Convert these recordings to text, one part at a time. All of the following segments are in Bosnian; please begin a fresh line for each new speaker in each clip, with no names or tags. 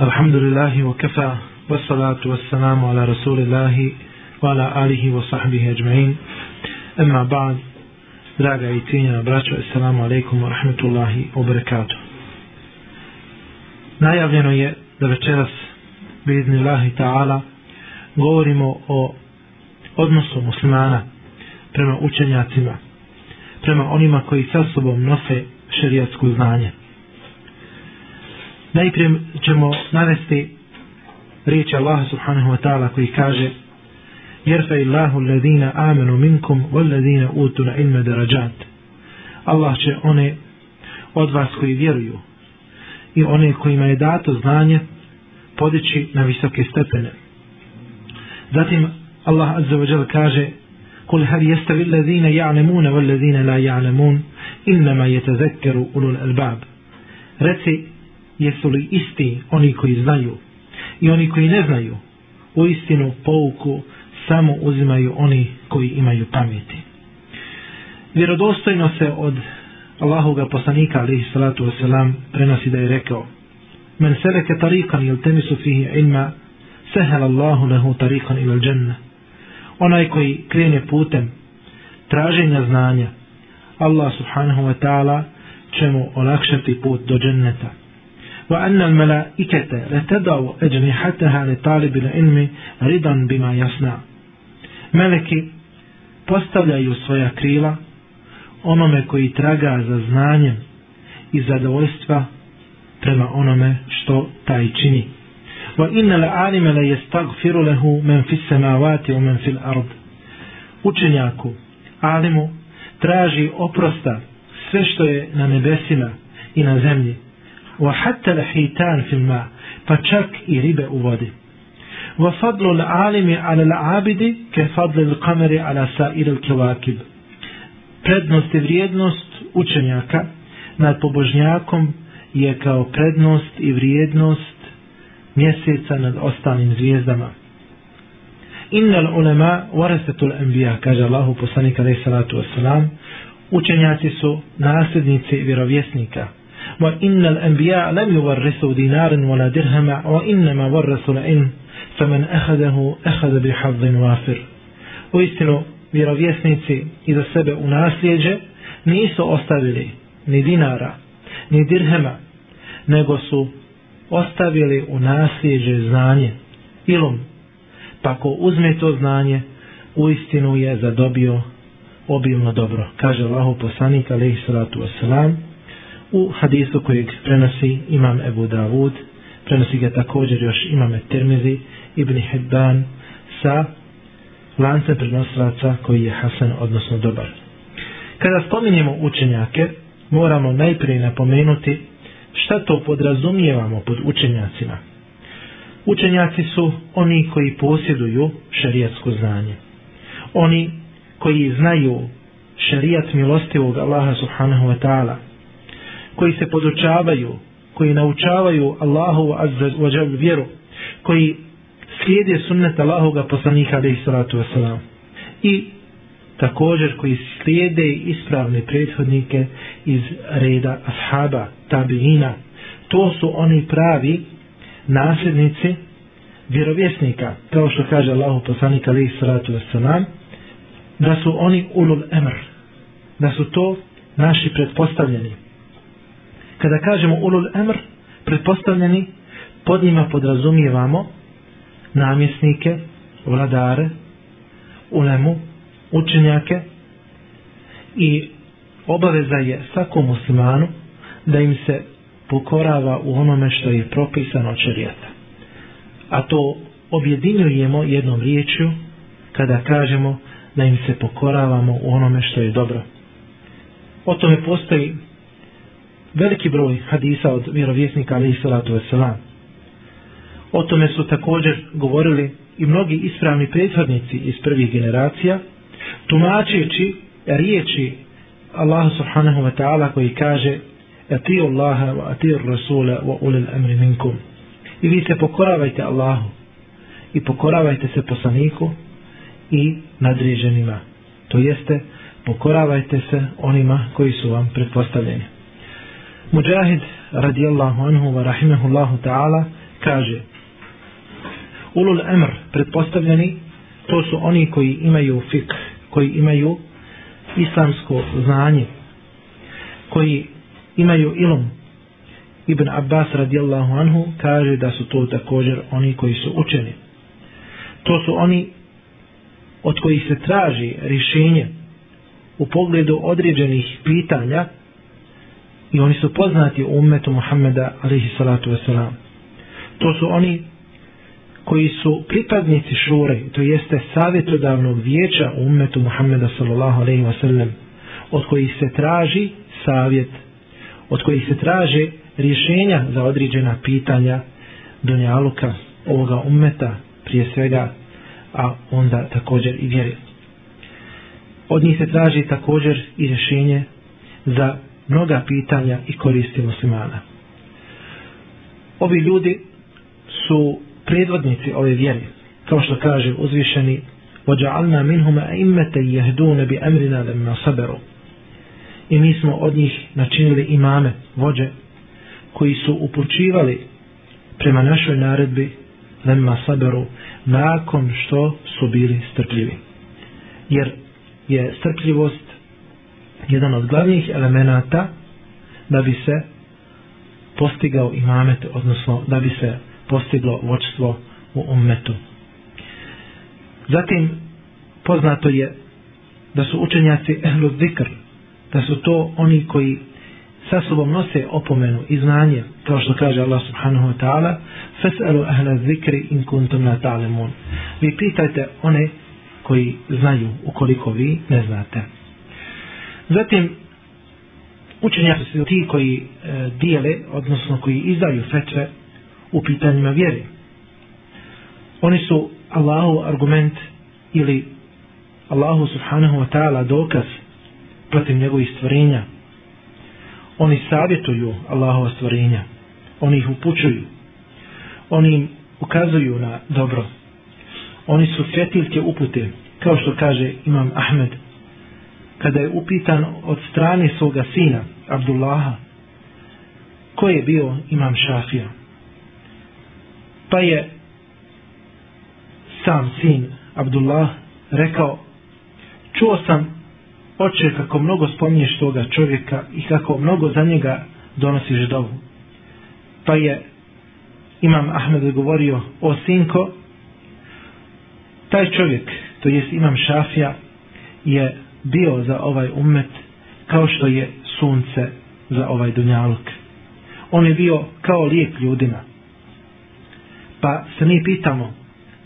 الحمد لله وكفى والصلاة والسلام على رسول الله وعلى آله وصحبه أجمعين أما بعد draga i cijenjena braćo, assalamu alaikum wa rahmatullahi wa barakatuh. Najavljeno je da večeras, biiznillahi ta'ala, govorimo o odnosu muslimana prema učenjacima, prema onima koji sa sobom nose šerijatsko znanje. Najprije ćemo navesti riječi Allaha subhanahu wa ta'ala koji kaže Jerfa illahu alladhina amanu minkum walladhina utul ilma darajat. Allah će one od vas koji vjeruju i one kojima je dato znanje podići na visoke stepene. Zatim Allah azza wa jalla kaže قل هل يستوي الذين يعلمون والذين لا يعلمون إنما يتذكر أولو الألباب reci jesu li isti oni koji znaju? I oni koji ne znaju u istinu pouku samo uzimaju oni koji imaju pameti. Vjerodostojno se od Allahoga poslanika alihi salatu wasalam prenosi da je rekao men seleke tarikan il temisu fihi ilma sehel Allahu lehu tarikan il dženne onaj koji krene putem traženja znanja Allah subhanahu wa ta'ala će mu olakšati put do dženneta. وأن الملائكة لتدعو أجنحتها لطالب العلم رضا بما يصنع Meleki postavljaju svoja krila onome koji traga za znanjem i zadovoljstva prema onome što taj čini. Wa inna al-alima la yastaghfiru lahu man fi samawati wa man fi al-ard. Učenjaku, alimu, traži oprosta sve što je na nebesima i na zemlji wa hatta al-hitan fi al-ma pa čak i ribe u vodi. Wa fadlu al-alimi ala al-abidi ka fadli al-qamari ala sa'ir al-kawakib prednost i vrijednost učenjaka nad pobožnjakom je kao prednost i vrijednost mjeseca nad ostalim zvijezdama. Innal ulema warasatul anbiya kaže Allahu poslanik alejhi salatu vesselam učenjaci su nasljednici vjerovjesnika. وإن الأنبياء لم يورثوا دينارا ولا درهما وإنما ورثوا العلم فمن أخذه أخذ بحظ وافر وإستنو vjerovjesnici iza sebe u nasljeđe nisu ostavili ni dinara, ni dirhema, nego su ostavili u nasljeđe znanje, ilum. Pa ko uzme to znanje, u istinu je zadobio obilno dobro. Kaže Allahu poslanik, alaihi salatu wasalam, u hadisu kojeg prenosi imam Ebu Davud, prenosi ga također još imam Termizi, Ibn Hibban, sa lance prenosilaca koji je Hasan, odnosno dobar. Kada spominjemo učenjake, moramo najprije napomenuti šta to podrazumijevamo pod učenjacima. Učenjaci su oni koji posjeduju šarijatsko znanje. Oni koji znaju šarijat milostivog Allaha subhanahu wa ta'ala, koji se podučavaju, koji naučavaju Allahu azza wa vjeru, koji slijede sunnet Allahoga poslanika alaihi salatu vesselam. I također koji slijede ispravne prethodnike iz reda ashaba, tabiina. To su oni pravi nasljednici vjerovjesnika, kao što kaže Allahu poslanik alaihi salatu vesselam, da su oni ulul emr, da su to naši pretpostavljeni, kada kažemo ulul emr, pretpostavljeni, pod njima podrazumijevamo namjesnike, vladare, ulemu, učenjake i obaveza je svakom muslimanu da im se pokorava u onome što je propisano čerijata. A to objedinjujemo jednom riječju kada kažemo da im se pokoravamo u onome što je dobro. O tome postoji veliki broj hadisa od vjerovjesnika alaihi salatu wasalam. O tome su također govorili i mnogi ispravni prethodnici iz prvih generacija, tumačeći riječi Allah subhanahu wa ta'ala koji kaže Atiju Allaha wa atiju Rasula wa ulil amri minkum. I vi se pokoravajte Allahu i pokoravajte se poslaniku i nadređenima. To jeste, pokoravajte se onima koji su vam pretpostavljeni. Mujahid radijallahu anhu wa rahimahullahu ta'ala kaže ulul emr pretpostavljeni to su oni koji imaju fik koji imaju islamsko znanje koji imaju ilum Ibn Abbas radijallahu anhu kaže da su to također oni koji su učeni. To su oni od kojih se traži rješenje u pogledu određenih pitanja i oni su poznati u ummetu Muhammeda alaihi salatu wasalam. To su oni koji su pripadnici šure, to jeste savjetodavnog vijeća u ummetu Muhammeda sallallahu alaihi wasallam, od kojih se traži savjet, od kojih se traže rješenja za određena pitanja dunjaluka ovoga ummeta prije svega, a onda također i vjeri. Od njih se traži također i rješenje za mnoga pitanja i koristi muslimana. Ovi ljudi su predvodnici ove vjere, kao što kaže uzvišeni وَجَعَلْنَا مِنْهُمَ أَئِمَّةَ يَهْدُونَ بِأَمْرِنَا لَمَّا صَبَرُوا I mi smo od njih načinili imame, vođe, koji su upućivali prema našoj naredbi lemma saberu nakon što su bili strpljivi. Jer je strpljivost jedan od glavnih elemenata da bi se postigao imamet, odnosno da bi se postiglo vočstvo u ummetu. Zatim, poznato je da su učenjaci ehlu zikr, da su to oni koji sa sobom nose opomenu i znanje, kao što kaže Allah subhanahu wa ta'ala, fes'alu ahla zikri in kuntum la ta'lemun. Vi pitajte one koji znaju ukoliko vi ne znate. Zatim, učenjaci su ti koji e, dijele, odnosno koji izdaju fetve u pitanjima vjere. Oni su Allahu argument ili Allahu subhanahu wa ta'ala dokaz protiv njegovih stvorenja. Oni savjetuju Allahova stvorenja. Oni ih upućuju. Oni im ukazuju na dobro. Oni su svjetiljke upute, kao što kaže Imam Ahmed kada je upitan od strane svoga sina, Abdullaha, ko je bio imam Šafija. Pa je sam sin Abdullah rekao, čuo sam oče kako mnogo spominješ toga čovjeka i kako mnogo za njega donosiš dovu. Pa je imam Ahmed govorio, o sinko, taj čovjek, to jest imam Šafija, je bio za ovaj ummet kao što je sunce za ovaj dunjaluk. On je bio kao lijek ljudima. Pa se mi pitamo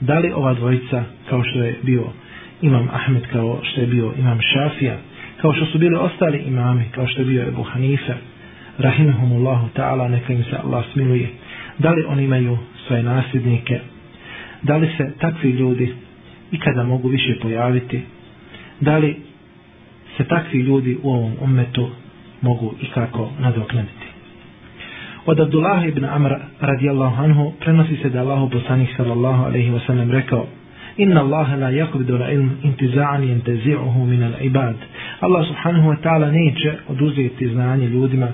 da li ova dvojica kao što je bio imam Ahmed kao što je bio imam Šafija kao što su bili ostali imami kao što je bio Ebu Hanife rahimahumullahu ta'ala neka im se Allah smiluje da li oni imaju svoje nasljednike da li se takvi ljudi ikada mogu više pojaviti da li se takvi ljudi u ovom ummetu mogu i kako nadoknaditi. Od Abdullah ibn Amr radijallahu anhu prenosi se da Allahu poslanik sallallahu alaihi wa sallam rekao Inna Allaha la yakbidu la ilm intiza'an yantazi'uhu min al ibad. Allah subhanahu wa ta'ala neće oduzeti znanje ljudima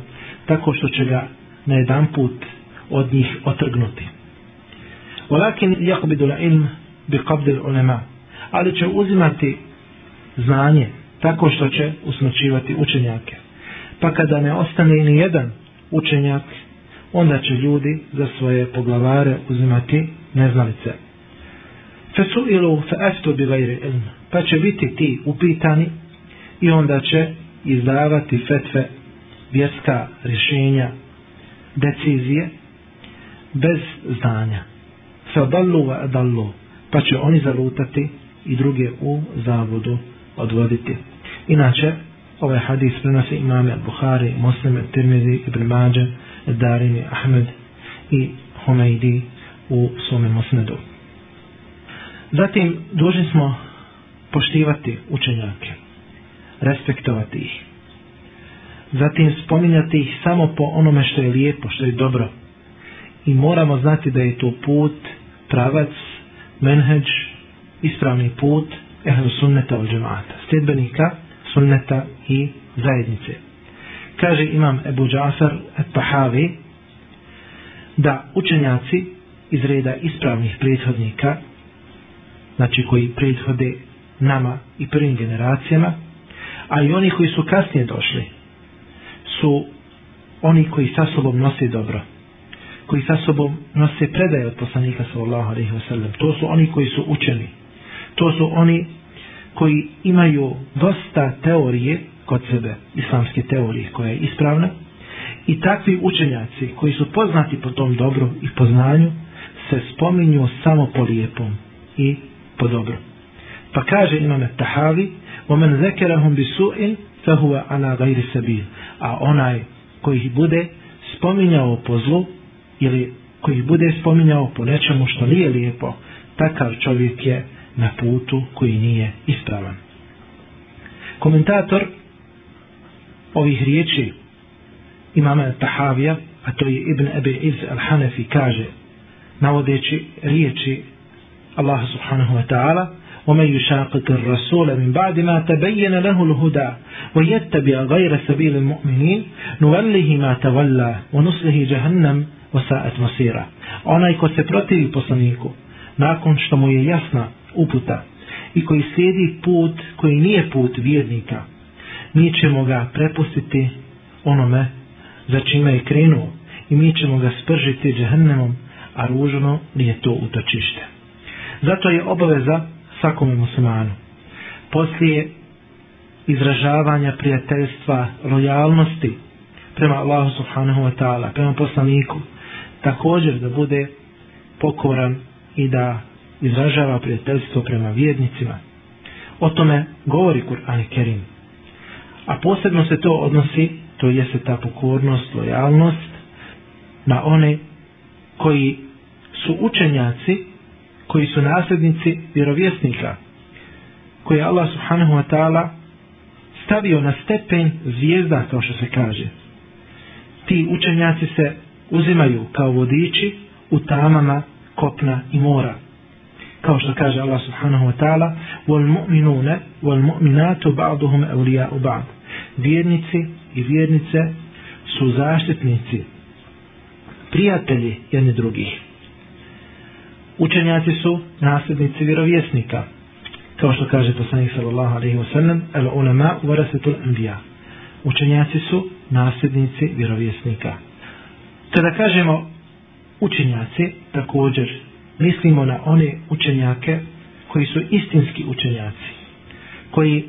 tako što će ga na jedan put od njih otrgnuti. Walakin yakbidu la ilm bi qabdi ulema. Ali će uzimati znanje tako što će usmrćivati učenjake. Pa kada ne ostane ni jedan učenjak, onda će ljudi za svoje poglavare uzimati neznalice. Fesu ilu fe eftu bi gajri ilm. Pa će biti ti upitani i onda će izdavati fetve vjerska rješenja, decizije, bez znanja. Fe dallu adallu. Pa će oni zalutati i druge u zavodu odvoditi. Inače, ovaj hadis prenosi imame Buhari, Muslim, Tirmizi, Ibn Mađe, Darimi, Ahmed i Humaydi u svome Musnedu. Zatim, dužni smo poštivati učenjake, respektovati ih. Zatim, spominjati ih samo po onome što je lijepo, što je dobro. I moramo znati da je to put, pravac, menheđ, ispravni put, ehlu sunneta od džemata, sljedbenika sunneta i zajednice. Kaže imam Ebu Džasar et Tahavi da učenjaci iz reda ispravnih prethodnika, znači koji prethode nama i prvim generacijama, a i oni koji su kasnije došli, su oni koji sa sobom nose dobro, koji sa sobom nose predaje od poslanika sallallahu alaihi wa sallam. To su oni koji su učeni To su oni koji imaju dosta teorije kod sebe, islamske teorije koja je ispravna, i takvi učenjaci koji su poznati po tom dobru i poznanju se spominju samo po lijepom i po dobru. Pa kaže imame Tahavi, وَمَنْ ذَكَرَهُمْ بِسُوءٍ فَهُوَ عَنَا غَيْرِ سَبِيلٍ A onaj koji ih bude spominjao po zlu ili koji ih bude spominjao po nečemu što nije lijepo, takav čovjek je na putu koji nije ispravan. Komentator ovih riječi imama Tahavija, a to je Ibn Abi Iz al-Hanefi, kaže, navodeći riječi Allah subhanahu wa ta'ala, ومن يشاقق الرسول من بعد ما تبين له الهدى ويتبع غير سبيل المؤمنين نوله ما تولى ونصله جهنم وساءت مصيرا onaj ko se protivi poslaniku nakon što mu je jasna uputa i koji slijedi put koji nije put vjernika mi ćemo ga prepustiti onome za čime je krenuo i mi ćemo ga spržiti džahnemom a ružno nije je to utočište zato je obaveza svakom muslimanu. Poslije izražavanja prijateljstva, lojalnosti prema Allahu subhanahu wa ta'ala, prema poslaniku, također da bude pokoran i da izražava prijateljstvo prema vjernicima. O tome govori Kur'an Kerim. A posebno se to odnosi, to jeste ta pokornost, lojalnost, na one koji su učenjaci koji su nasljednici vjerovjesnika koje Allah subhanahu wa ta'ala stavio na stepen zvijezda kao što se kaže ti učenjaci se uzimaju kao vodiči u tamama kopna i mora kao što kaže Allah subhanahu wa ta'ala wal mu'minune wal mu'minatu ba'duhum u ba'd. Vjernici i vjernice su zaštitnici prijatelji jedni drugih. Učenjaci su nasljednici vjerovjesnika kao što kaže poslanik sallallahu alaihi wa sallam al ulama warasatul anbiya. Učenjaci su nasljednici vjerovjesnika. Kada kažemo učenjaci također mislimo na one učenjake koji su istinski učenjaci koji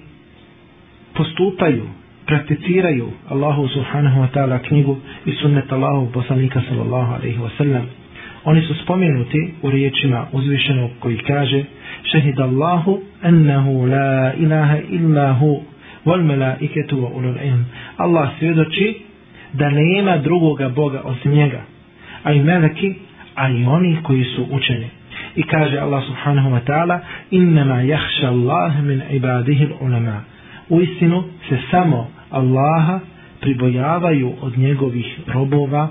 postupaju prakticiraju Allahu subhanahu wa ta'ala knjigu i sunnet Allahu poslanika sallallahu alaihi wa sallam. Oni su spomenuti u riječima uzvišenog koji kaže Šehid Allahu ennehu la ilaha illa hu wal melaiketu wa ulul ilm. Allah svjedoči da nema drugoga Boga osim njega. A i meleki, a i oni koji su učeni. I kaže Allah subhanahu wa ta'ala innama jahša Allah min ibadihi ulama. U istinu se samo Allaha pribojavaju od njegovih robova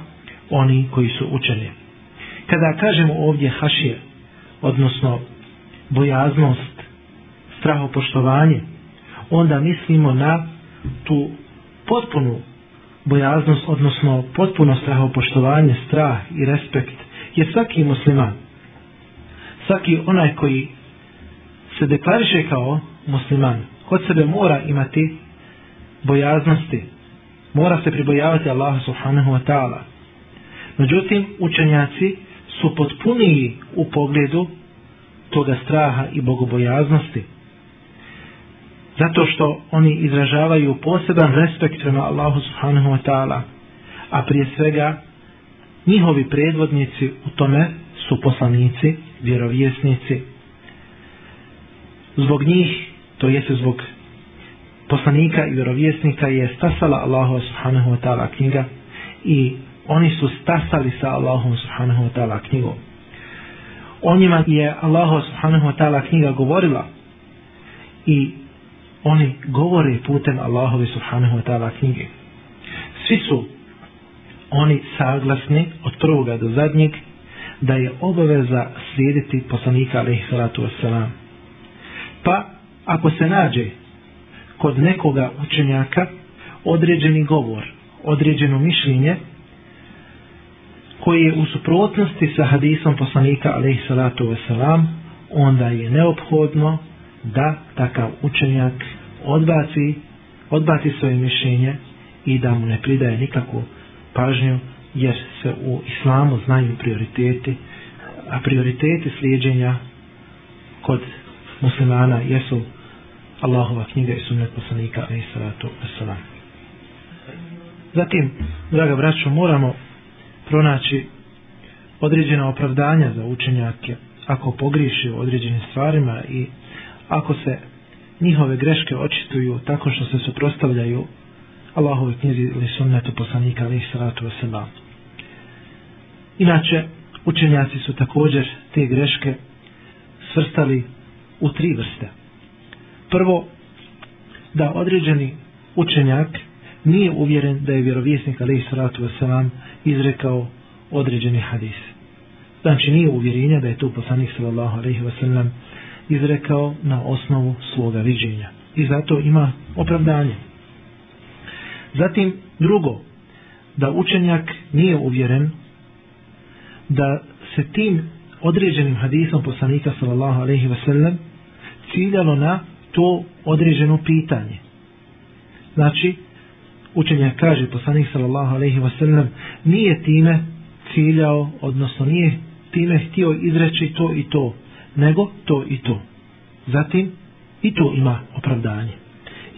oni koji su učeni. Kada kažemo ovdje hašije, odnosno bojaznost, strahopoštovanje, onda mislimo na tu potpunu bojaznost, odnosno potpuno strahopoštovanje, strah i respekt, je svaki musliman, svaki onaj koji se deklariše kao musliman, kod sebe mora imati bojaznosti, mora se pribojavati Allah subhanahu wa ta'ala. Međutim, učenjaci su potpuniji u pogledu toga straha i bogobojaznosti. Zato što oni izražavaju poseban respekt prema Allahu subhanahu wa ta'ala, a prije svega njihovi predvodnici u tome su poslanici, vjerovjesnici. Zbog njih, to jeste zbog poslanika i vjerovjesnika je stasala Allahu subhanahu wa ta'ala knjiga i oni su stasali sa Allahom subhanahu wa ta'ala knjigom. O njima je Allah subhanahu wa ta'ala knjiga govorila i oni govore putem Allahove subhanahu wa ta'ala knjige. Svi su oni saglasni od prvoga do zadnjeg da je obaveza slijediti poslanika alaihi salatu wasalam. Pa ako se nađe kod nekoga učenjaka određeni govor, određeno mišljenje koji je u suprotnosti sa hadisom poslanika alaihi salatu wasalam, onda je neophodno da takav učenjak odbaci, odbaci svoje mišljenje i da mu ne pridaje nikakvu pažnju jer se u islamu znaju prioriteti a prioriteti slijedženja kod muslimana jesu Allahova knjiga i sunnet poslanika i salatu wasalam. Zatim, draga braćo, moramo pronaći određena opravdanja za učenjake ako pogriši u određenim stvarima i ako se njihove greške očituju tako što se suprostavljaju Allahove knjizi ili sunnetu poslanika alaih salatu wasalam. Inače, učenjaci su također te greške svrstali u tri vrste. Prvo, da određeni učenjak nije uvjeren da je vjerovjesnik alaih salatu wasalam izrekao određeni hadis. Znači nije uvjerenja da je to poslanik sallallahu alaihi wasalam izrekao na osnovu svoga viđenja. I zato ima opravdanje. Zatim drugo, da učenjak nije uvjeren da se tim određenim hadisom poslanika sallallahu alejhi ve sellem ciljalo na to određeno pitanje. Znači, učenjak kaže poslanik sallallahu alejhi ve sellem nije time ciljao, odnosno nije time htio izreći to i to, nego to i to. Zatim, i to ima opravdanje.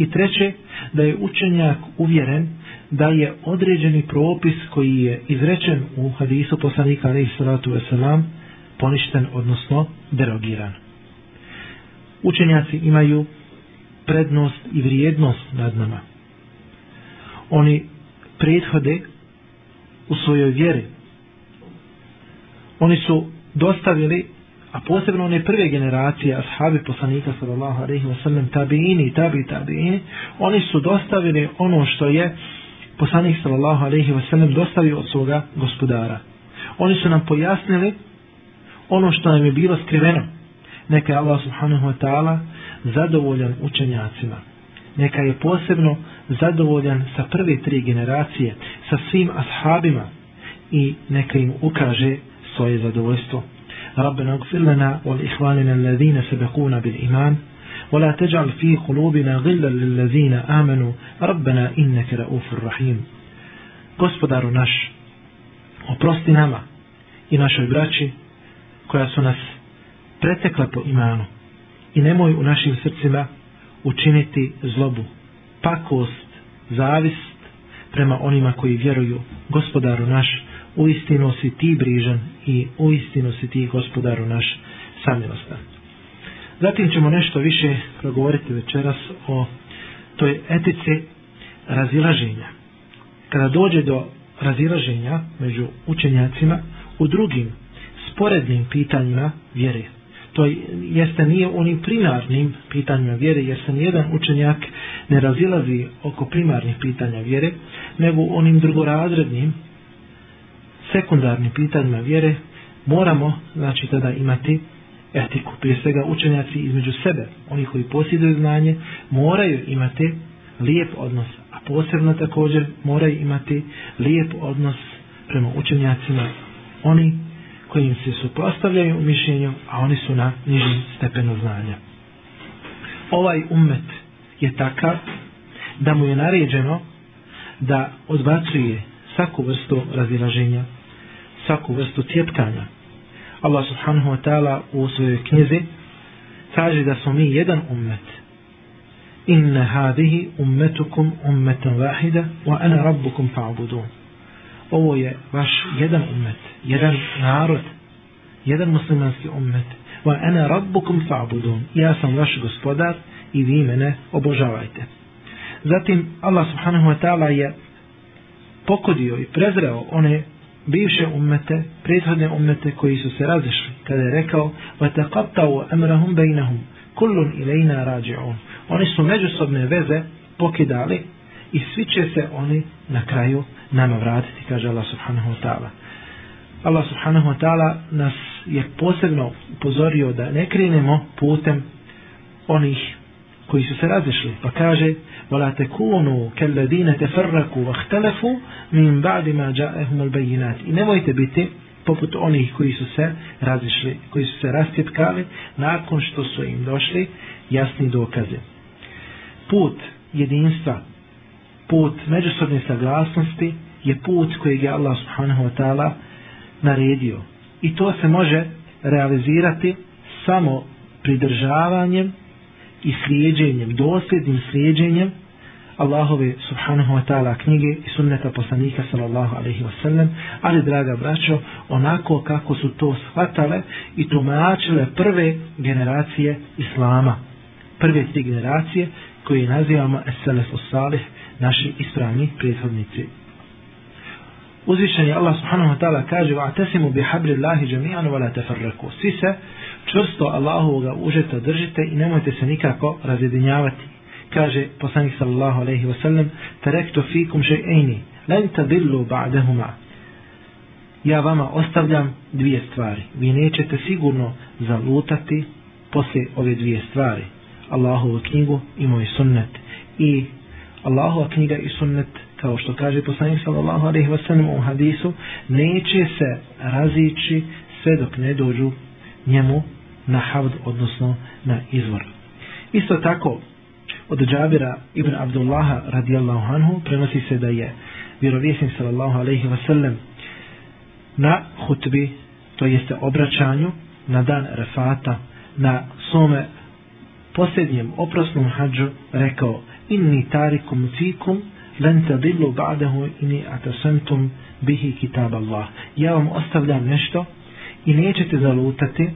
I treće, da je učenjak uvjeren da je određeni propis koji je izrečen u hadisu poslanika alaihi salatu wasalam poništen, odnosno derogiran. Učenjaci imaju prednost i vrijednost nad nama. Oni prethode u svojoj vjeri. Oni su dostavili a posebno one prve generacije ashabi poslanika sallallahu alejhi ve sellem tabiini tabi tabiini oni su dostavili ono što je poslanik sallallahu alejhi ve sellem dostavio od svoga gospodara. Oni su nam pojasnili ono što nam je bilo skriveno. Neka je Allah subhanahu wa ta'ala zadovoljan učenjacima. Neka je posebno zadovoljan sa prve tri generacije sa svim ashabima i neka im ukaže svoje zadovoljstvo. ربنا اغفر لنا والإخواننا الذين سبقونا بالإيمان ولا تجعل في قلوبنا غلا للذين آمنوا ربنا إنك رؤوف رحيم Gospodaru naš, oprosti nama i našoj braći koja su nas pretekla po imanu i nemoj u našim srcima učiniti zlobu, pakost, zavist prema onima koji vjeruju. Gospodaru naš, uistinu si ti brižan i uistinu si ti gospodaru naš samilostan. Zatim ćemo nešto više progovoriti večeras o toj etici razilaženja. Kada dođe do razilaženja među učenjacima u drugim sporednim pitanjima vjere, to jeste nije onim primarnim pitanjima vjere, jer se nijedan učenjak ne razilazi oko primarnih pitanja vjere, nego onim drugorazrednim sekundarnim pitanjima vjere moramo znači tada imati etiku. Prije svega učenjaci između sebe, oni koji posjeduju znanje, moraju imati lijep odnos, a posebno također moraju imati lijep odnos prema učenjacima, oni koji im se suprostavljaju u mišljenju, a oni su na nižim stepenu znanja. Ovaj umet je takav da mu je naređeno da odbacuje svaku vrstu razilaženja svaku vrstu cjepkanja. Allah subhanahu wa ta'ala u svojoj knjizi kaže da smo mi jedan ummet. Inna hadihi ummetukum ummetan vahida wa ana rabbukum fa'budun. Ovo je vaš jedan ummet, jedan narod, jedan muslimanski ummet. Wa ana rabbukum fa'budun. Ja sam vaš gospodar i vi mene obožavajte. Zatim Allah subhanahu wa ta'ala je pokodio i prezreo one bivše ummete, prethodne ummete koji su se razišli, kada je rekao وَتَقَبْتَوْ أَمْرَهُمْ بَيْنَهُمْ كُلٌ إِلَيْنَا رَاجِعُونَ Oni su međusobne veze pokidali i svi će se oni na kraju nama vratiti, kaže Allah subhanahu wa ta'ala. Allah subhanahu wa ta'ala nas je posebno upozorio da ne krenemo putem onih koji su se razišli. Pa kaže, وَلَا تَكُونُوا كَلَّذِينَ تَفَرَّكُوا وَاخْتَلَفُوا مِنْ بَعْدِ مَا جَاءَهُمُ الْبَيِّنَاتِ I nemojte biti poput onih koji su se razišli, koji su se rastjetkali nakon što su im došli jasni dokaze. Put jedinstva, put međusobne saglasnosti je put kojeg je Allah subhanahu wa ta'ala naredio. I to se može realizirati samo pridržavanjem i slijedženjem, dosljednim slijedženjem Allahove subhanahu wa ta'ala knjige i sunneta poslanika sallallahu alaihi wa sallam, ali draga braćo, onako kako su to shvatale i tumačile prve generacije Islama. Prve tri generacije koje nazivamo Esselef Salih, naši ispravni prethodnici. Uzvišen je Allah subhanahu wa ta'ala kaže وَعْتَسِمُ بِحَبْرِ اللَّهِ جَمِيعًا وَلَا تَفَرَّكُ Svi se čvrsto Allahovog užeta držite i nemojte se nikako razjedinjavati. Kaže poslanik sallallahu alejhi ve sellem: "Tarektu fikum shay'aini, lan tadillu ba'dahuma." Ja vama ostavljam dvije stvari. Vi nećete sigurno zalutati poslije ove dvije stvari. Allahovu knjigu i moj sunnet. I Allahova knjiga i sunnet, kao što kaže poslanik sallallahu alejhi ve sellem u hadisu, neće se razići sve dok ne dođu njemu na havd odnosno na izvor isto tako od Džabira ibn Abdullaha radijallahu anhu prenosi se da je vjerovjesnik sallallahu alejhi ve sellem na hutbi to jeste obraćanju na dan refata na svome posljednjem oprosnom hađu rekao inni tarikum fikum len tadillu ba'dahu ini atasantum bihi kitab Allah. Ja vam ostavljam nešto i nećete zalutati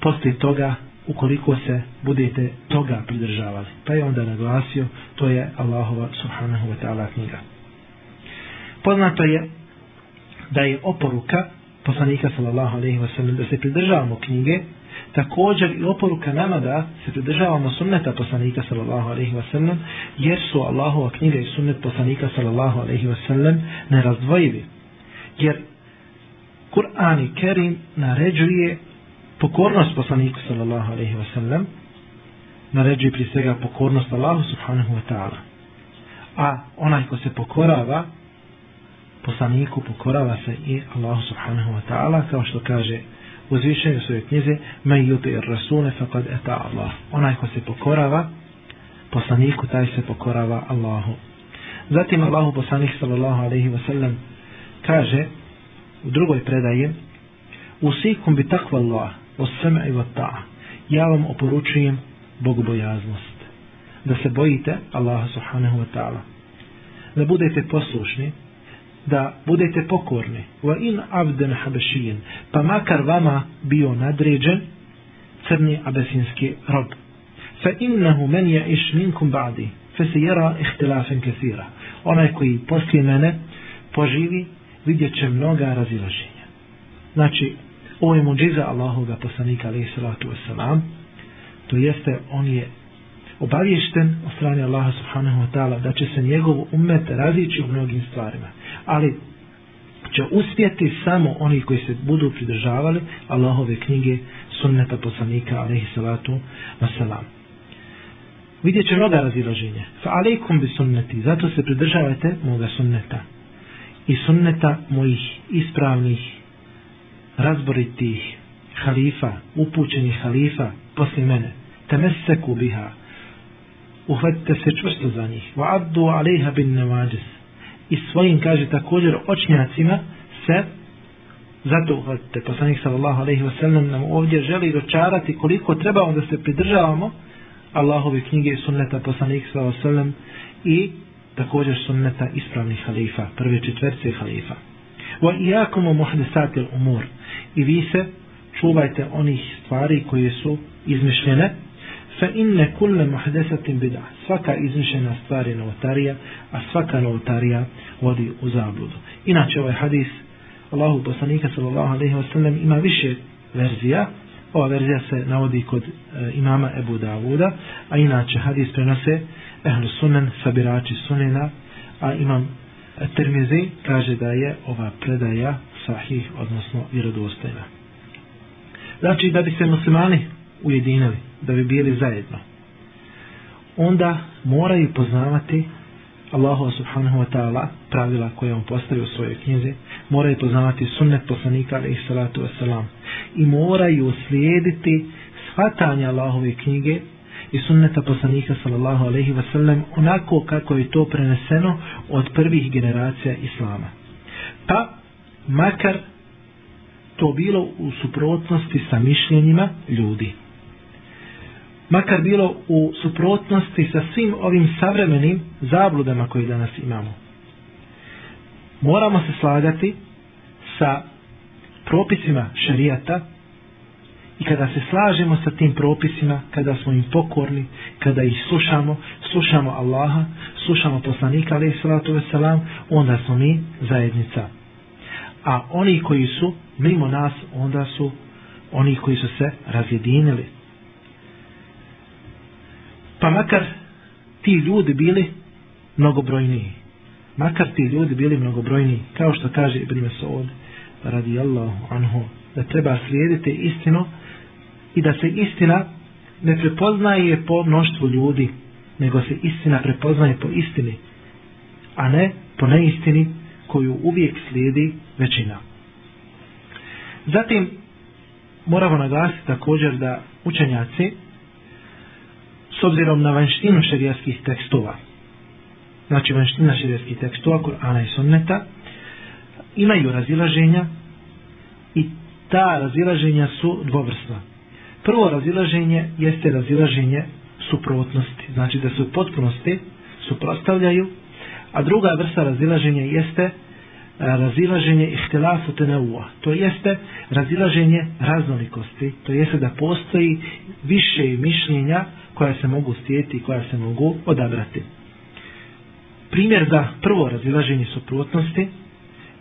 poslije toga ukoliko se budete toga pridržavali. Pa je onda naglasio, to je Allahova subhanahu wa ta'ala knjiga. Poznato je da je oporuka poslanika sallallahu alaihi wa sallam da se pridržavamo knjige također i oporuka nama da se pridržavamo sunneta poslanika sallallahu alaihi wa sallam jer su Allahova knjiga i sunnet poslanika sallallahu alaihi wa sallam nerazdvojivi jer Kur'an i Kerim naređuje pokornost poslaniku sallallahu alaihi wa sallam naređuje prije svega pokornost Allahu subhanahu wa ta'ala. A onaj ko se pokorava poslaniku pokorava se i Allahu subhanahu wa ta'ala kao što kaže uzvišenje u svojoj knjize men yuti ir rasune faqad eta Allah. Onaj ko se pokorava poslaniku taj se pokorava Allahu. Zatim Allahu poslanik sallallahu alaihi wa sallam kaže u drugoj predaji usikum bi takva Allah o seme i vata ja vam oporučujem bogobojaznost da se bojite Allaha subhanahu wa ta'ala. Da budete poslušni da budete pokorni. Wa in abden habashiyin pa makar vama bio nadređen crni abesinski rob. Fa innahu men ya'ish minkum ba'di fa jera ihtilafen kathira onaj koji poslije mene poživi vidjet će mnoga razilaženja znači ovo je muđiza Allahoga poslanika alaihi salatu wasalam to jeste on je obavješten od strane Allaha subhanahu wa ta'ala da će se njegov umet razići u mnogim stvarima. Ali će uspjeti samo oni koji se budu pridržavali Allahove knjige sunneta poslanika alaihi salatu wasalam. Vidjet će mnoga razilaženja. Fa alaikum bi sunneti, zato se pridržavajte moga sunneta. I sunneta mojih ispravnih, razboritih halifa, upućenih halifa poslije mene. Temeseku biha, uhvatite se čvrsto za njih. Wa addu alejha bin nevađis. I svojim, kaže također, očnjacima se zato uhvatite. Poslanik sallallahu alejhi wa sallam nam ovdje želi dočarati koliko treba onda se pridržavamo Allahove knjige i sunneta poslanik sallallahu alejhi wa sallam i također sunneta ispravnih halifa, prve četvrce halifa. Wa iyakum muhdisatil umur. I vi se čuvajte onih stvari koje su izmišljene, fa inne kulle muhdesatin bida. Svaka izmišljena stvar je novotarija, a svaka novotarija vodi u zabludu. Inače ovaj hadis Allahu poslanika sallallahu alejhi ve sellem ima više verzija. Ova verzija se navodi kod e, imama Ebu Davuda, a inače hadis prenose ehlu sunen, sabirači sunena, a imam Termizi kaže da je ova predaja sahih, odnosno vjerodostojna. Znači da bi se muslimani ujedinili, da bi bili zajedno. onda moraju poznavati Allahu subhanahu wa ta'ala pravila koje on postavio u svojoj knjizi, moraju poznavati sunnet poslanika alaihi salatu wasalam i moraju slijediti shvatanje Allahove knjige i sunneta poslanika sallallahu alaihi wasallam onako kako je to preneseno od prvih generacija Islama. Pa, makar to bilo u suprotnosti sa mišljenjima ljudi makar bilo u suprotnosti sa svim ovim savremenim zabludama koje danas imamo. Moramo se slagati sa propisima šarijata i kada se slažemo sa tim propisima, kada smo im pokorni, kada ih slušamo, slušamo Allaha, slušamo poslanika, ali salatu veselam, onda smo mi zajednica. A oni koji su mimo nas, onda su oni koji su se razjedinili. Pa makar ti ljudi bili mnogobrojniji. Makar ti ljudi bili mnogobrojniji. Kao što kaže Ibn Mesud radi Allahu anhu da treba slijediti istinu i da se istina ne prepoznaje po mnoštvu ljudi nego se istina prepoznaje po istini a ne po neistini koju uvijek slijedi većina. Zatim moramo naglasiti također da učenjaci s obzirom na vanštinu šerijskih tekstova znači vanština šerijskih tekstova Kur'ana i Sunneta imaju razilaženja i ta razilaženja su dvovrsna prvo razilaženje jeste razilaženje suprotnosti znači da se u potpunosti suprostavljaju a druga vrsta razilaženja jeste e, razilaženje ihtilafu tenaua, To jeste razilaženje raznolikosti. To jeste da postoji više mišljenja koja se mogu stijeti i koja se mogu odabrati. Primjer za prvo razilaženje suprotnosti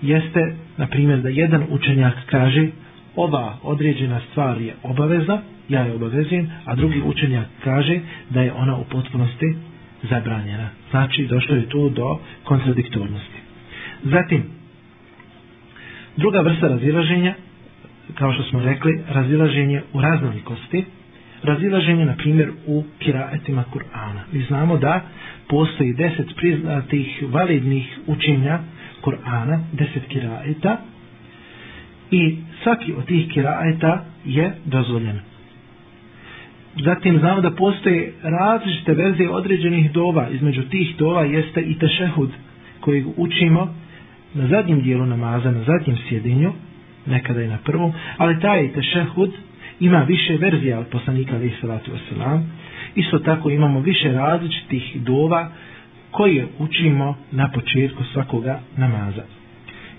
jeste, na primjer, da jedan učenjak kaže ova određena stvar je obaveza, ja je obavezujem, a drugi učenjak kaže da je ona u potpunosti zabranjena. Znači, došlo je tu do kontradiktornosti. Zatim, druga vrsta razilaženja, kao što smo rekli, razilaženje u raznolikosti, razilaženje, na primjer, u kiraetima Kur'ana. Mi znamo da postoji deset priznatih validnih učenja Kur'ana, deset kiraeta, i svaki od tih kiraeta je dozvoljen. Zatim znamo da postoje različite verzije određenih dova. Između tih dova jeste i tešehud koji učimo na zadnjem dijelu namaza, na zadnjem sjedinju, nekada i na prvom, ali taj tešehud ima više verzija od poslanika alaih salatu wasalam. Isto tako imamo više različitih dova koje učimo na početku svakoga namaza.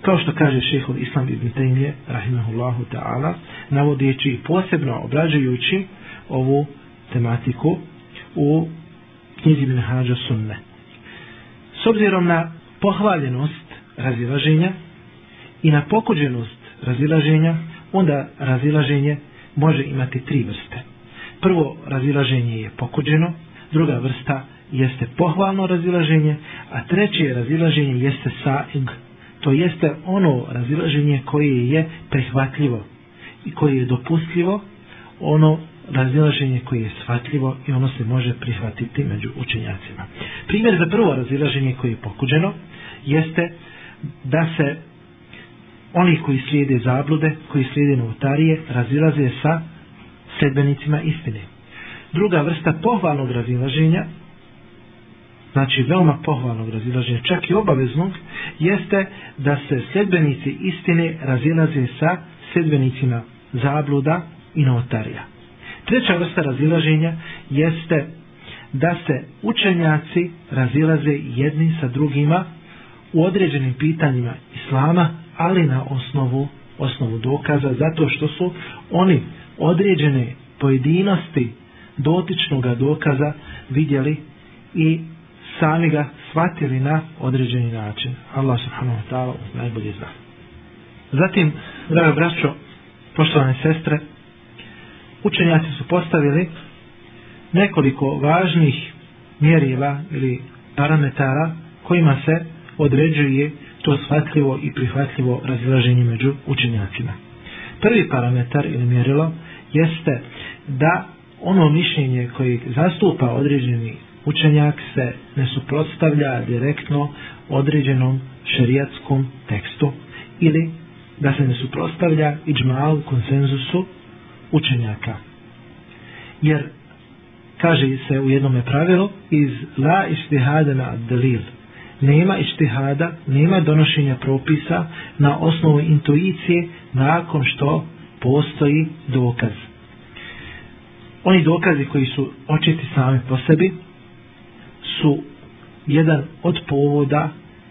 Kao što kaže šehol Islam ibn Taymiye, rahimahullahu ta'ala, navodeći posebno obrađajući ovu tematiku u knjizi ibn Hađa Sunne. S obzirom na pohvaljenost razilaženja i na pokuđenost razilaženja, onda razilaženje može imati tri vrste. Prvo razilaženje je pokuđeno, druga vrsta jeste pohvalno razilaženje, a treće razilaženje jeste saig. To jeste ono razilaženje koje je prihvatljivo i koje je dopustljivo, ono razilaženje koje je shvatljivo i ono se može prihvatiti među učenjacima. Primjer za prvo razilaženje koje je pokuđeno jeste da se oni koji slijede zablude, koji slijede novotarije, razilaze sa sedbenicima istine. Druga vrsta pohvalnog razilaženja, znači veoma pohvalnog razilaženja, čak i obaveznog, jeste da se sedbenici istine razilaze sa sedbenicima zabluda i novotarija. Treća vrsta razilaženja jeste da se učenjaci razilaze jedni sa drugima u određenim pitanjima islama, ali na osnovu osnovu dokaza zato što su oni određene pojedinosti dotičnog dokaza vidjeli i sami ga shvatili na određeni način. Allah subhanahu wa ta'ala najbolje zna. Zatim, draga braćo, poštovane sestre, učenjaci su postavili nekoliko važnih mjerila ili parametara kojima se određuje to shvatljivo i prihvatljivo razilaženje među učenjacima. Prvi parametar ili mjerilo jeste da ono mišljenje koje zastupa određeni učenjak se ne suprotstavlja direktno određenom šerijatskom tekstu ili da se ne suprotstavlja iđmalu konsenzusu učenjaka. Jer kaže se u jednom pravilu iz la ištihada na delil. Nema ištihada, nema donošenja propisa na osnovu intuicije nakon što postoji dokaz. Oni dokazi koji su očiti sami po sebi su jedan od povoda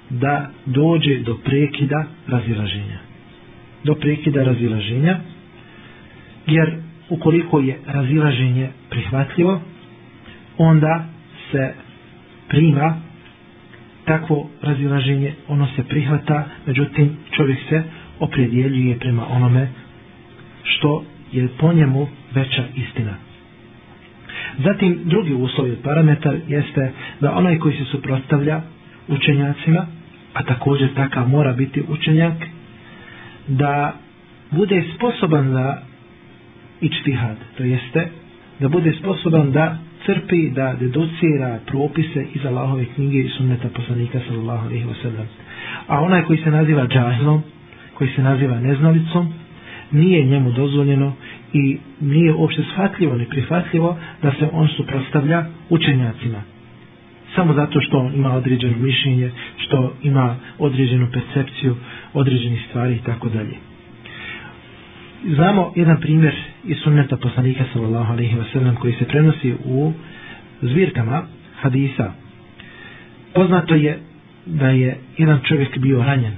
da dođe do prekida razilaženja. Do prekida razilaženja, jer ukoliko je razilaženje prihvatljivo, onda se prima takvo razilaženje, ono se prihvata, međutim čovjek se opredjeljuje prema onome što je po njemu veća istina. Zatim drugi uslov i parametar jeste da onaj koji se suprotstavlja učenjacima, a također takav mora biti učenjak, da bude sposoban da ičtihad, to jeste da bude sposoban da crpi, da deducira propise iz Allahove knjige i sunneta poslanika sallallahu alaihi wa. A onaj koji se naziva džahilom, koji se naziva neznalicom, nije njemu dozvoljeno i nije uopšte shvatljivo ni prihvatljivo da se on suprostavlja učenjacima. Samo zato što on ima određeno mišljenje, što ima određenu percepciju određenih stvari i tako dalje. Znamo jedan primjer iz sunneta poslanika sallallahu alaihi wa sallam koji se prenosi u zbirkama hadisa. Poznato je da je jedan čovjek bio ranjen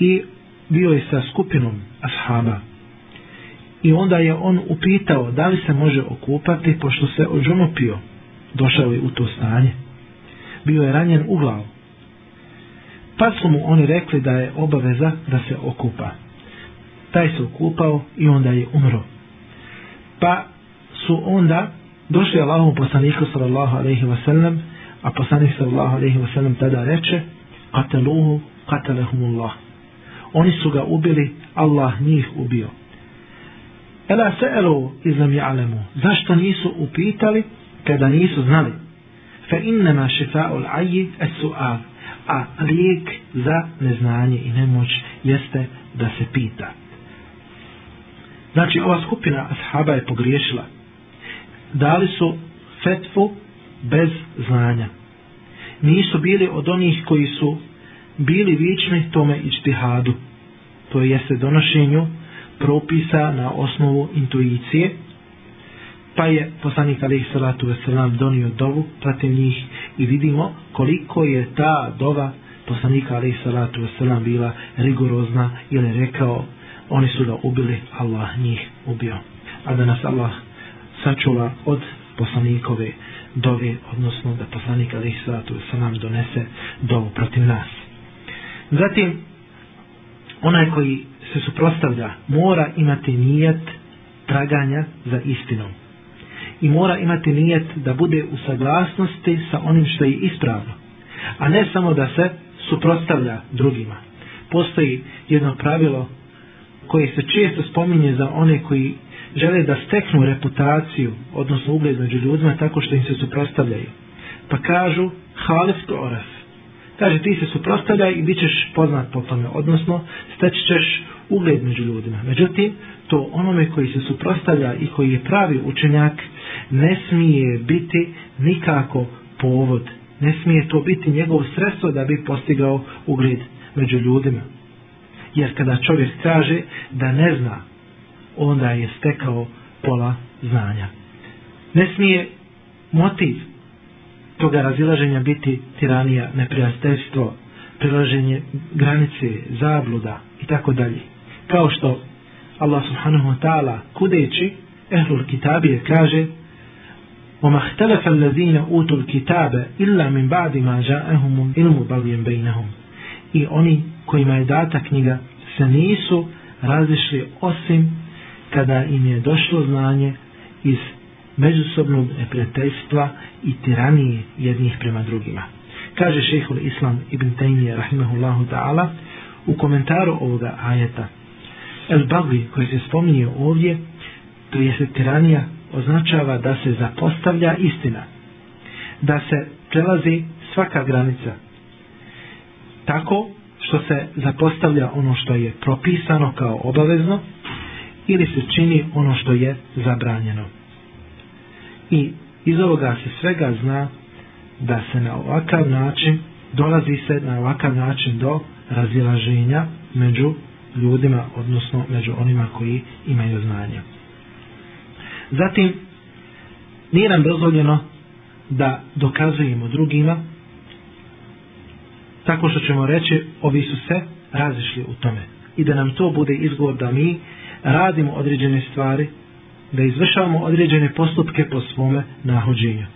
i bio je sa skupinom ashaba. I onda je on upitao da li se može okupati pošto se ođunopio došao je u to stanje. Bio je ranjen u glavu. Pa su mu oni rekli da je obaveza da se okupa taj se okupao i onda je umro pa su onda došli Allahom poslaniku sallallahu alaihi wasallam, a poslanik sallallahu alaihi wasallam tada reče kateluhu katelehumullah oni su ga ubili Allah njih ubio Ela se'elu izlam ja'lemu. Zašto nisu upitali kada nisu znali? Fe innama šifa'ul aji es su'al. A lijek za neznanje i nemoć jeste da se pita. Znači, ova skupina ashaba je pogriješila. Dali su fetvu bez znanja. Nisu bili od onih koji su bili vični tome ičtihadu. To jeste donošenju propisa na osnovu intuicije pa je poslanik alaihi salatu wasalam donio dovu protiv njih i vidimo koliko je ta dova poslanika alaihi salatu wasalam bila rigorozna ili rekao oni su da ubili Allah njih ubio. A da nas Allah sačuva od poslanikove dove odnosno da poslanik alaihi sa wasalam donese dovu protiv nas. Zatim onaj koji se suprostavlja mora imati nijet traganja za istinom. I mora imati nijet da bude u saglasnosti sa onim što je ispravno. A ne samo da se suprostavlja drugima. Postoji jedno pravilo koje se često spominje za one koji žele da steknu reputaciju odnosno ugled među ljudima tako što im se suprostavljaju pa kažu halif to kaže ti se suprostavljaj i bit ćeš poznat po tome odnosno steći ćeš ugled među ljudima. Međutim, to onome koji se suprostavlja i koji je pravi učenjak ne smije biti nikako povod. Ne smije to biti njegov sredstvo da bi postigao ugled među ljudima Jer kada čovjek kaže da ne zna, onda je stekao pola znanja. Ne smije motiv toga razilaženja biti tiranija, neprijateljstvo, prilaženje granice, zabluda i tako dalje kao što Allah subhanahu wa ta'ala kudeći ehlul kitabije kaže وَمَا اخْتَلَفَ الَّذِينَ أُوتُوا الْكِتَابَ إِلَّا مِنْ بَعْدِ مَا جَاءَهُمُ إِلْمُ بَغْيًا بَيْنَهُمْ I oni kojima je data knjiga se nisu razišli osim kada im je došlo znanje iz međusobnog neprijateljstva i tiranije jednih prema drugima. Kaže šehhul Islam ibn Taymiye rahimahullahu ta'ala u komentaru ovoga ajeta El Bagli koji se spominje ovdje, to je se tiranija, označava da se zapostavlja istina. da se prelazi svaka granica tako što se zapostavlja ono što je propisano kao obavezno ili se čini ono što je zabranjeno. I iz ovoga se svega zna da se na ovakav način dolazi se na ovakav način do razilaženja među ljudima, odnosno među onima koji imaju znanje. Zatim, nije nam dozvoljeno da dokazujemo drugima tako što ćemo reći ovi su se razišli u tome. I da nam to bude izgovor da mi radimo određene stvari da izvršavamo određene postupke po svome nahođenju.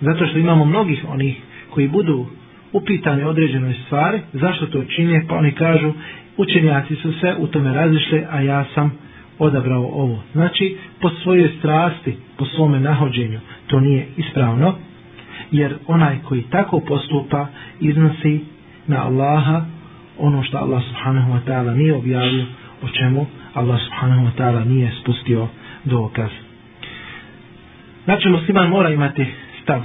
Zato što imamo mnogih onih koji budu upitani određenoj stvari zašto to čine pa oni kažu učenjaci su se u tome razišli a ja sam odabrao ovo. Znači po svojoj strasti po svome nahođenju to nije ispravno jer onaj koji tako postupa iznosi na Allaha ono što Allah subhanahu wa ta'ala nije objavio o čemu Allah subhanahu wa ta'ala nije spustio dokaz. Znači musliman mora imati stav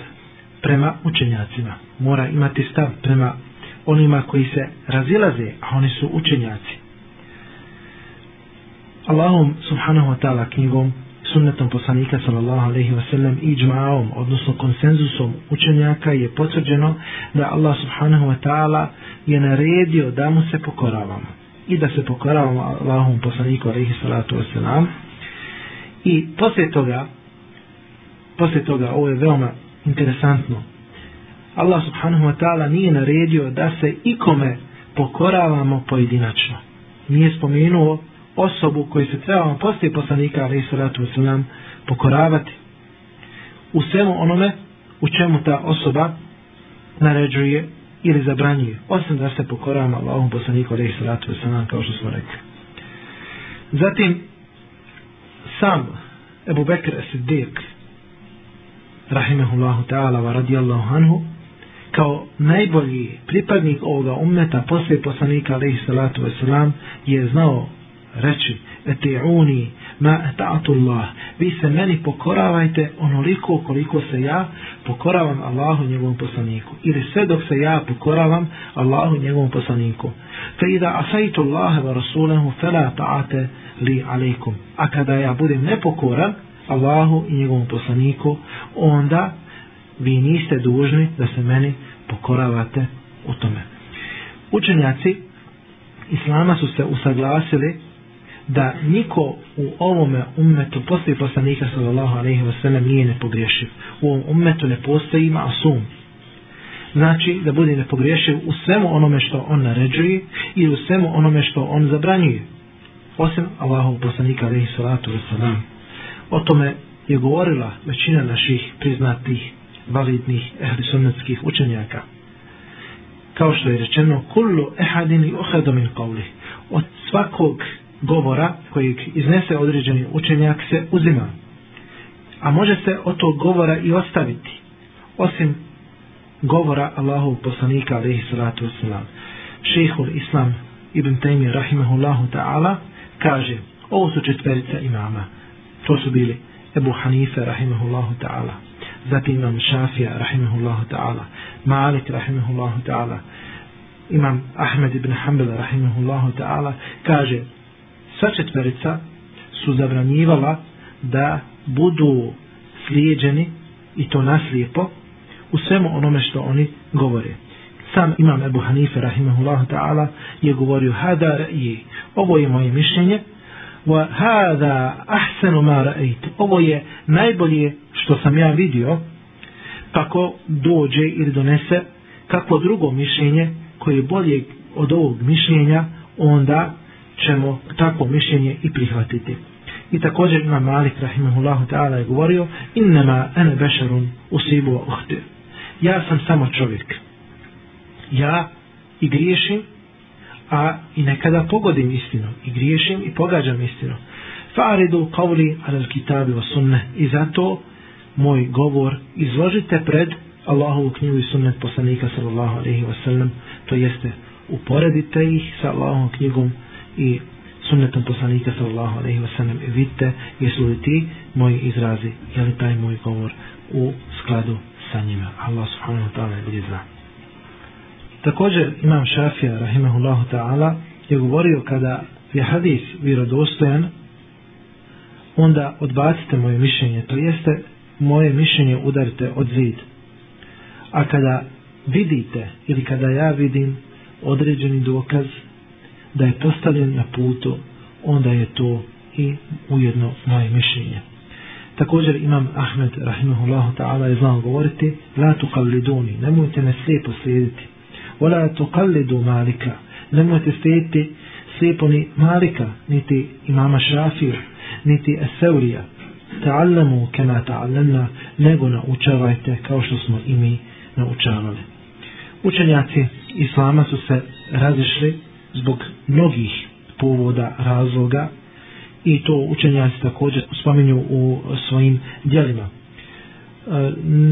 prema učenjacima. Mora imati stav prema onima koji se razilaze, a oni su učenjaci. Allahom subhanahu wa ta'ala knjigom sunnetom poslanika sallallahu alaihi ve sellem i džmaom, odnosno konsenzusom učenjaka je potvrđeno da Allah subhanahu wa ta'ala je naredio da mu se pokoravamo i da se pokoravamo Allahom poslaniku alaihi salatu ve sallam. I poslije toga poslije toga ovo je veoma interesantno. Allah subhanahu wa ta'ala nije naredio da se ikome pokoravamo pojedinačno. Nije spomenuo osobu koju se trebamo poslije poslanika ali salatu wasalam pokoravati u svemu onome u čemu ta osoba naređuje ili zabranjuje osim da se pokoravamo Allahom poslaniku ali salatu wasalam kao što smo rekli. Zatim sam Ebu Bekr Siddiq rahimehullahu ta'ala wa radijallahu anhu kao najbolji pripadnik ovoga ummeta poslije poslanika alaihi salatu wasalam je znao reći eti'uni ma eta'atu Allah. Vi se meni pokoravajte onoliko koliko se ja pokoravam Allahu njegovom poslaniku. Ili sve dok se ja pokoravam Allahu njegovom poslaniku. Fe ida asaitu Allahe wa rasulahu fela ta'ate li alaikum a kada ja budem nepokoran Allahu i njegovom poslaniku onda vi niste dužni da se meni pokoravate u tome. Učenjaci Islama su se usaglasili da niko u ovome ummetu poslije poslanika sallallahu alaihi wa sallam nije nepogriješiv. U ovom ummetu ne postoji masum. Znači da bude nepogriješiv u svemu onome što on naređuje i u svemu onome što on zabranjuje. Osim Allahov poslanika alaihi salatu wa sallam. O tome je govorila većina naših priznatih validnih ehlisunetskih učenjaka. Kao što je rečeno, kullu ehadin i ohadu min qavli. Od svakog govora kojeg iznese određeni učenjak se uzima. A može se od tog govora i ostaviti. Osim govora Allahov poslanika alaihi salatu wasalam. Šehul Islam ibn Taymi rahimahullahu ta'ala kaže ovo su četverica imama. To su bili Ebu Hanife rahimahullahu ta'ala. Zatim imam Šafija rahimahullahu ta'ala. Malik rahimahullahu ta'ala. Imam Ahmed ibn Hanbel rahimahullahu ta'ala kaže sva četverica su zabranjivala da budu slijeđeni i to naslijepo u svemu onome što oni govore. Sam imam Ebu Hanife rahimahullahu ta'ala je govorio hada i ovo je moje mišljenje wa hada ahsanu ma ra'ayt ovo je najbolje što sam ja vidio pa ko dođe ili donese kako drugo mišljenje koje je bolje od ovog mišljenja onda ćemo takvo mišljenje i prihvatiti. I također ima Malik rahimahullahu ta'ala je govorio innama ene bešarun usibu uhti. Ja sam samo čovjek. Ja i griješim, a i nekada pogodim istinu. I griješim i pogađam istinu. Faridu kavli alal kitabi wa sunne. I zato moj govor izložite pred Allahovu knjigu i sunnet poslanika sallallahu alaihi wa sallam. To jeste uporedite ih sa Allahovom knjigom i sunnetom poslanika sallallahu alaihi wasallam vidite jesu li ti moji izrazi je li taj moj govor u skladu sa njima. Allah subhanahu wa ta'ala je zna. Također imam Šafija rahimahullahu ta'ala je govorio kada je hadis vjerodostojan onda odbacite moje mišljenje to jeste moje mišljenje udarite od zid a kada vidite ili kada ja vidim određeni dokaz da je postavljen na putu, onda je to i ujedno moje mišljenje. Također imam Ahmed rahimahullah ta'ala je znao govoriti La tuqalliduni, nemojte me slijepo slijediti. Ola tuqallidu malika, nemojte slijediti slijepo ni malika, niti imama šrafija, niti eseurija. Ta'allamu kema ta'allamna, nego naučavajte kao što smo i mi naučavali. Učenjaci islama su se razišli zbog mnogih povoda, razloga i to učenjaci također spominju u svojim dijelima. E,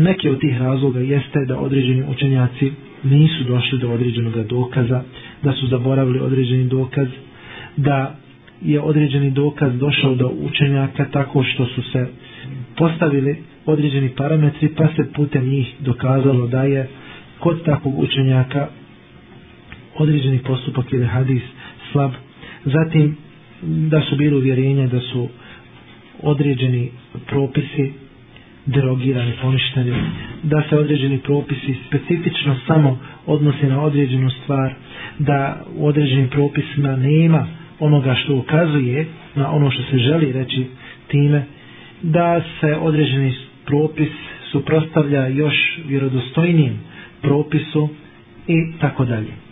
Neki od tih razloga jeste da određeni učenjaci nisu došli do određenog dokaza, da su zaboravili određeni dokaz, da je određeni dokaz došao do učenjaka tako što su se postavili određeni parametri pa se putem njih dokazalo da je kod takvog učenjaka određeni postupak ili hadis slab. Zatim da su bili uvjerenja da su određeni propisi derogirani, poništeni, da se određeni propisi specifično samo odnose na određenu stvar, da u određenim propisima nema onoga što ukazuje na ono što se želi reći time, da se određeni propis suprostavlja još vjerodostojnim propisu i tako dalje.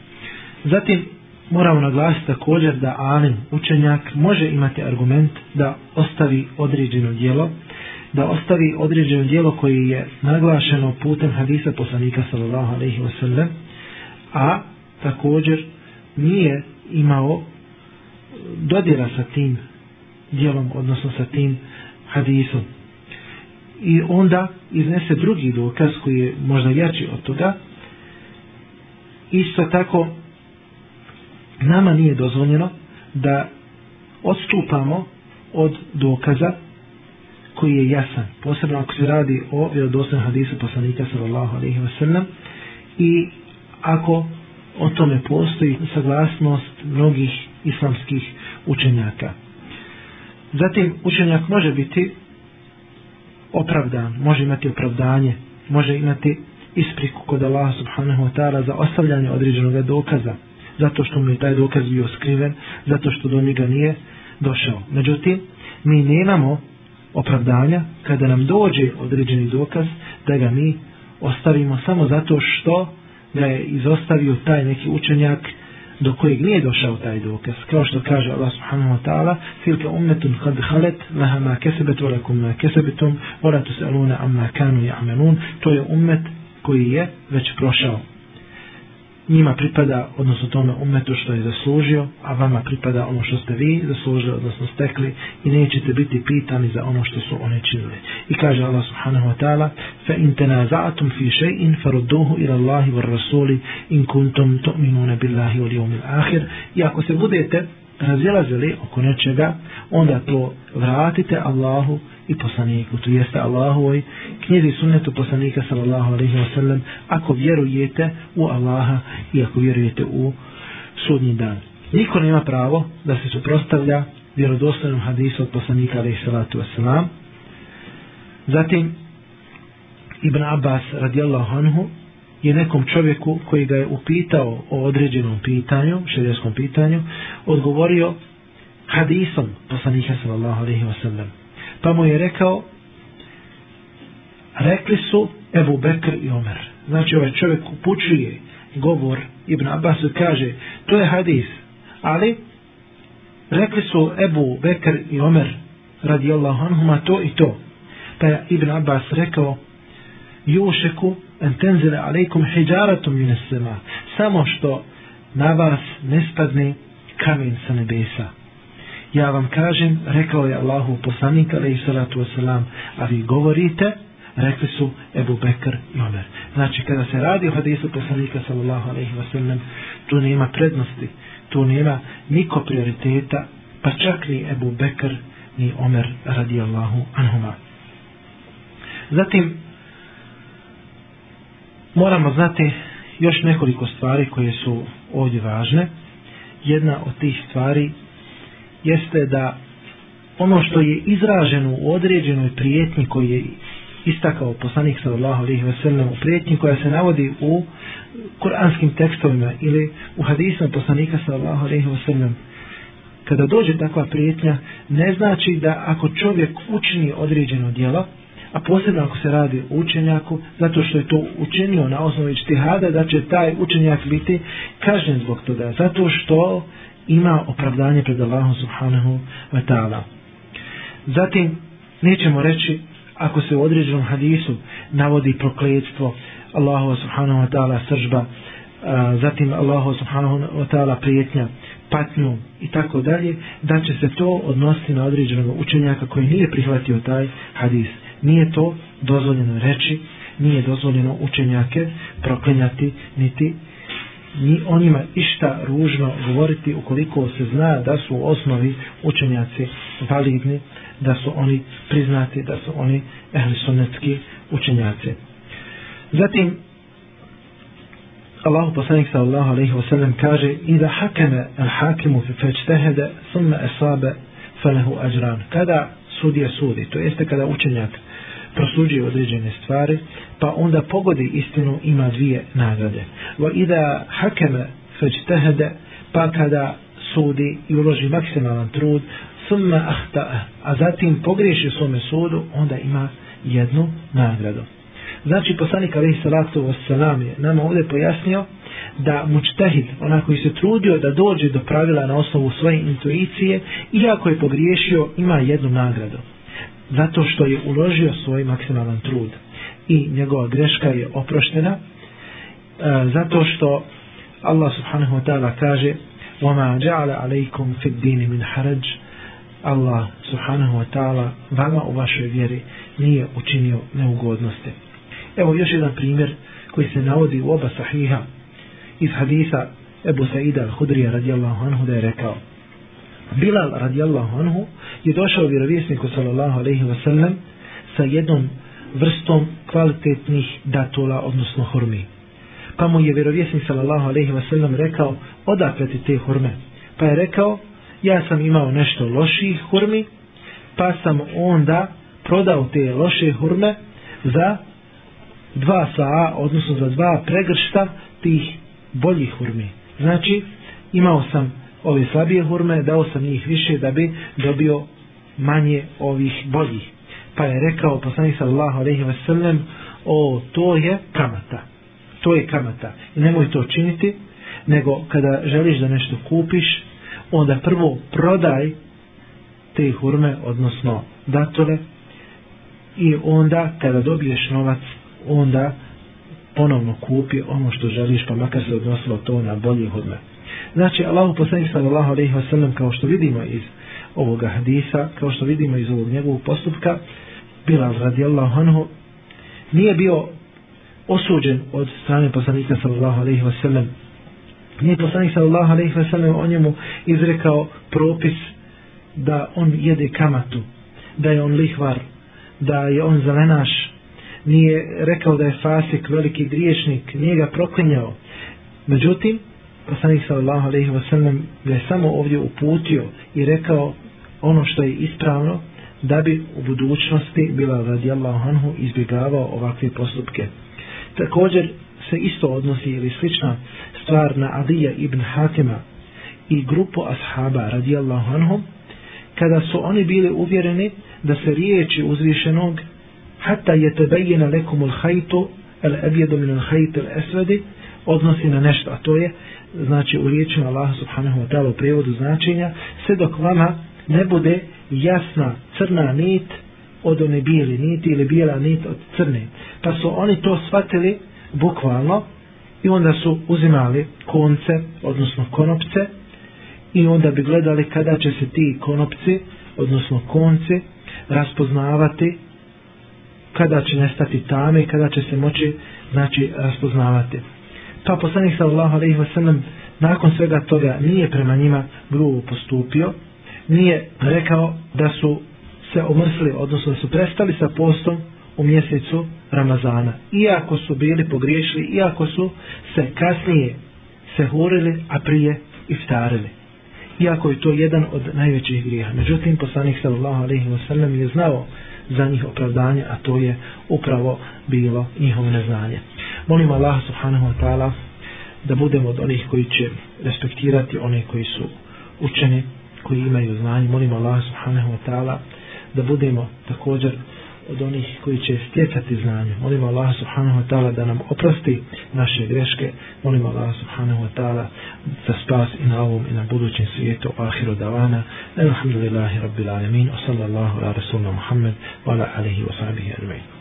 Zatim moramo naglasiti također da alim učenjak može imati argument da ostavi određeno dijelo da ostavi određeno dijelo koji je naglašeno putem hadisa poslanika sallallahu alejhi ve sellem a također nije imao dodira sa tim dijelom odnosno sa tim hadisom. I onda iznese drugi dokaz koji je možda jači od toga. Isto tako nama nije dozvoljeno da odstupamo od dokaza koji je jasan, posebno ako se radi o vjerodostojnom hadisu poslanika sallallahu alejhi ve sellem i ako o tome postoji saglasnost mnogih islamskih učenjaka. Zatim učenjak može biti opravdan, može imati opravdanje, može imati ispriku kod Allaha subhanahu wa ta'ala za ostavljanje određenog dokaza, zato što mu je taj dokaz bio skriven, zato što do njega nije došao. Međutim, mi nemamo opravdanja kada nam dođe određeni dokaz da ga mi ostavimo samo zato što ga je izostavio taj neki učenjak do kojeg nije došao taj dokaz. Kao što kaže Allah subhanahu wa ta'ala tilka ummetun kad halet laha ma kesebet volakum ma kesebetum volatu se aluna amma kanu ja'menun to je ummet koji je već prošao njima pripada, odnosno tome umetu što je zaslužio, a vama pripada ono što ste vi zaslužili, odnosno stekli i nećete biti pitani za ono što su oni činili. I kaže Allah subhanahu wa ta'ala fa in فِي fi še'in إِلَى ila Allahi إِن rasuli in kuntum tu'minuna billahi wal yawmil i ako se budete razjelazili oko nečega, onda to vratite Allahu i poslaniku, to jeste Allahovoj knjizi sunnetu poslanika sallallahu alaihi wa sallam, ako vjerujete u Allaha i ako vjerujete u sudnji dan. Niko nema pravo da se suprostavlja vjerodostojnom hadisu od poslanika alaihi salatu wa. Zatim, Ibn Abbas radijallahu anhu je nekom čovjeku koji ga je upitao o određenom pitanju, šedijskom pitanju, odgovorio hadisom poslanika sallallahu alaihi wa sallam pa mu je rekao rekli su Ebu Bekr i Omer. Znači ovaj čovjek upućuje govor Ibn Abbas kaže to je hadis ali rekli su Ebu Bekr i Omer radijallahu anhuma to i to. Pa je Ibn Abbas rekao jušeku en tenzile alejkum hijjaratum minas sema. Samo što na vas ne spadne kamen sa nebesa ja vam kažem, rekao je Allahu poslanik, alaihi salatu wasalam, a vi govorite, rekli su Ebu Bekr i Omer. Znači, kada se radi o hadisu poslanika, sallallahu alaihi wasallam, tu nema prednosti, tu nema niko prioriteta, pa čak ni Ebu Bekr, ni Omer, radi Allahu anhuma. Zatim, moramo znati još nekoliko stvari koje su ovdje važne. Jedna od tih stvari jeste da ono što je izraženo u određenoj prijetnji koji je istakao poslanik sallallahu alejhi ve sellem u prijetnji koja se navodi u kuranskim tekstovima ili u hadisima poslanika sallallahu alejhi ve sellem. Kada dođe takva prijetnja ne znači da ako čovjek učini određeno djelo a posebno ako se radi o učenjaku zato što je to učinio na osnovi čtihada da će taj učenjak biti kažnjen zbog toga zato što ima opravdanje pred Allahom subhanahu wa ta'ala. Zatim nećemo reći ako se u određenom hadisu navodi prokledstvo Allahu subhanahu wa ta'ala sržba a, zatim Allahu subhanahu wa ta'ala prijetnja patnju i tako dalje da će se to odnositi na određenog učenjaka koji nije prihvatio taj hadis. Nije to dozvoljeno reći nije dozvoljeno učenjake proklinjati niti ni onima išta ružno govoriti ukoliko se zna da su u osnovi učenjaci validni da su oni priznati, da su oni ehlisonetski učenjaci. Zatim, Allahu poslanik sallallahu alaihi wasallam kaže Ida hakeme al hakimu fi fećtehede summe esabe falehu ajran. Kada sudija sudi, to jeste kada učenjak prosuđuje određene stvari, pa onda pogodi istinu ima dvije nagrade. Va ida hakeme fećtehede, pa kada sudi i uloži maksimalan trud, summa ahta a zatim pogriješi svome sudu onda ima jednu nagradu znači poslanik alaihi salatu wasalam je nama ovdje pojasnio da mučtehid, onaj koji se trudio da dođe do pravila na osnovu svoje intuicije, iako je pogriješio, ima jednu nagradu Zato što je uložio svoj maksimalan trud. I njegova greška je oproštena. E, zato što Allah subhanahu wa ta'ala kaže وَمَا جَعَلَ عَلَيْكُمْ فِي الدِّينِ مِنْ حَرَجٍ Allah subhanahu wa ta'ala vama u vašoj vjeri nije učinio neugodnosti. Evo još jedan primjer koji se navodi u oba sahiha iz hadisa Ebu Saida al-Hudrija radijallahu anhu da je rekao Bilal radijallahu anhu je došao vjerovjesniku sallallahu alaihi wasallam sa jednom vrstom kvalitetnih datula odnosno hurmi. Pa mu je vjerovjesnik sallallahu alaihi wasallam rekao odakle ti te hurme. Pa je rekao ja sam imao nešto loših hurmi, pa sam onda prodao te loše hurme za dva saa, odnosno za dva pregršta tih boljih hurmi. Znači, imao sam ove slabije hurme, dao sam njih više da bi dobio manje ovih boljih. Pa je rekao poslanik sallallahu alejhi ve sellem: "O, to je kamata. To je kamata. I nemoj to činiti, nego kada želiš da nešto kupiš, onda prvo prodaj te hurme, odnosno datole, i onda kada dobiješ novac, onda ponovno kupi ono što želiš, pa makar se odnosilo to na bolje hurme. Znači, Allahu poslanik sallallahu alejhi ve sellem kao što vidimo iz ovoga hadisa, kao što vidimo iz ovog njegovog postupka, Bilal radijallahu anhu nije bio osuđen od strane poslanika sallallahu alejhi ve sellem Nije poslanik sallallahu alejhi ve sellem o njemu izrekao propis da on jede kamatu, da je on lihvar, da je on zelenaš. Nije rekao da je fasik, veliki griješnik, nije ga proklinjao. Međutim, poslanik sallallahu alejhi ve sellem je samo ovdje uputio i rekao ono što je ispravno da bi u budućnosti bila radijallahu anhu izbjegavao ovakve postupke. Također se isto odnosi ili slična stvar na Adija ibn Hatima i grupu ashaba radijallahu anhum kada su oni bili uvjereni da se riječi uzvišenog hatta je tebejena lekumul hajtu el ebjedu minul hajtu el esvedi odnosi na nešto a to je znači u riječima Allah subhanahu wa ta'ala u prevodu značenja sve dok vama ne bude jasna crna nit od one bijele niti ili bijela nit od crne pa su oni to shvatili bukvalno i onda su uzimali konce, odnosno konopce i onda bi gledali kada će se ti konopci, odnosno konce, raspoznavati kada će nestati tame i kada će se moći znači raspoznavati. Pa poslanik sallallahu alejhi ve sellem nakon svega toga nije prema njima grubo postupio, nije rekao da su se omrsli, odnosno da su prestali sa postom u mjesecu Ramazana. Iako su bili pogriješili, iako su se kasnije sehurili, a prije iftarili. Iako je to jedan od najvećih grija. Međutim, poslanik sallallahu alaihi ve sellem je znao za njih opravdanje, a to je upravo bilo njihovo neznanje. Molim Allah subhanahu wa ta'ala da budemo od onih koji će respektirati one koji su učeni, koji imaju znanje. Molim Allah subhanahu wa ta'ala da budemo također od onih koji će stjecati znanje. Molim Allah subhanahu wa ta'ala da nam oprosti naše greške. Molim Allah subhanahu wa ta'ala za spas i na ovom i na budućem svijetu. Ahiru davana. Alhamdulillahi rabbil alamin. Wa sallallahu ala rasulna Muhammed wa ala alihi wa sahbihi alamin.